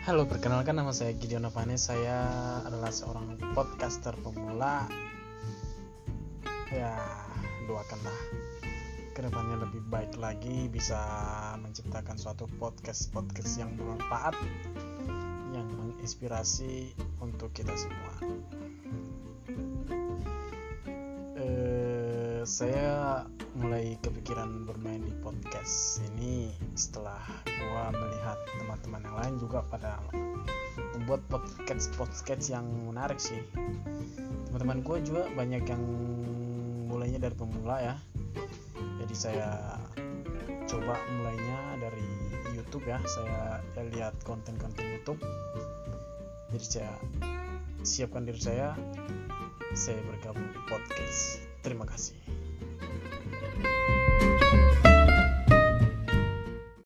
Halo, perkenalkan nama saya Gideon Avanes. Saya adalah seorang podcaster pemula. Ya, doakanlah ke depannya lebih baik lagi bisa menciptakan suatu podcast podcast yang bermanfaat, yang menginspirasi untuk kita semua. Eh, saya mulai kepikiran bermain di podcast ini setelah gua melihat teman-teman yang lain juga pada membuat podcast podcast yang menarik sih. Teman-teman gue juga banyak yang mulainya dari pemula ya. Jadi saya coba mulainya dari YouTube ya. Saya, saya lihat konten-konten YouTube. Jadi saya siapkan diri saya. Saya bergabung di podcast. Terima kasih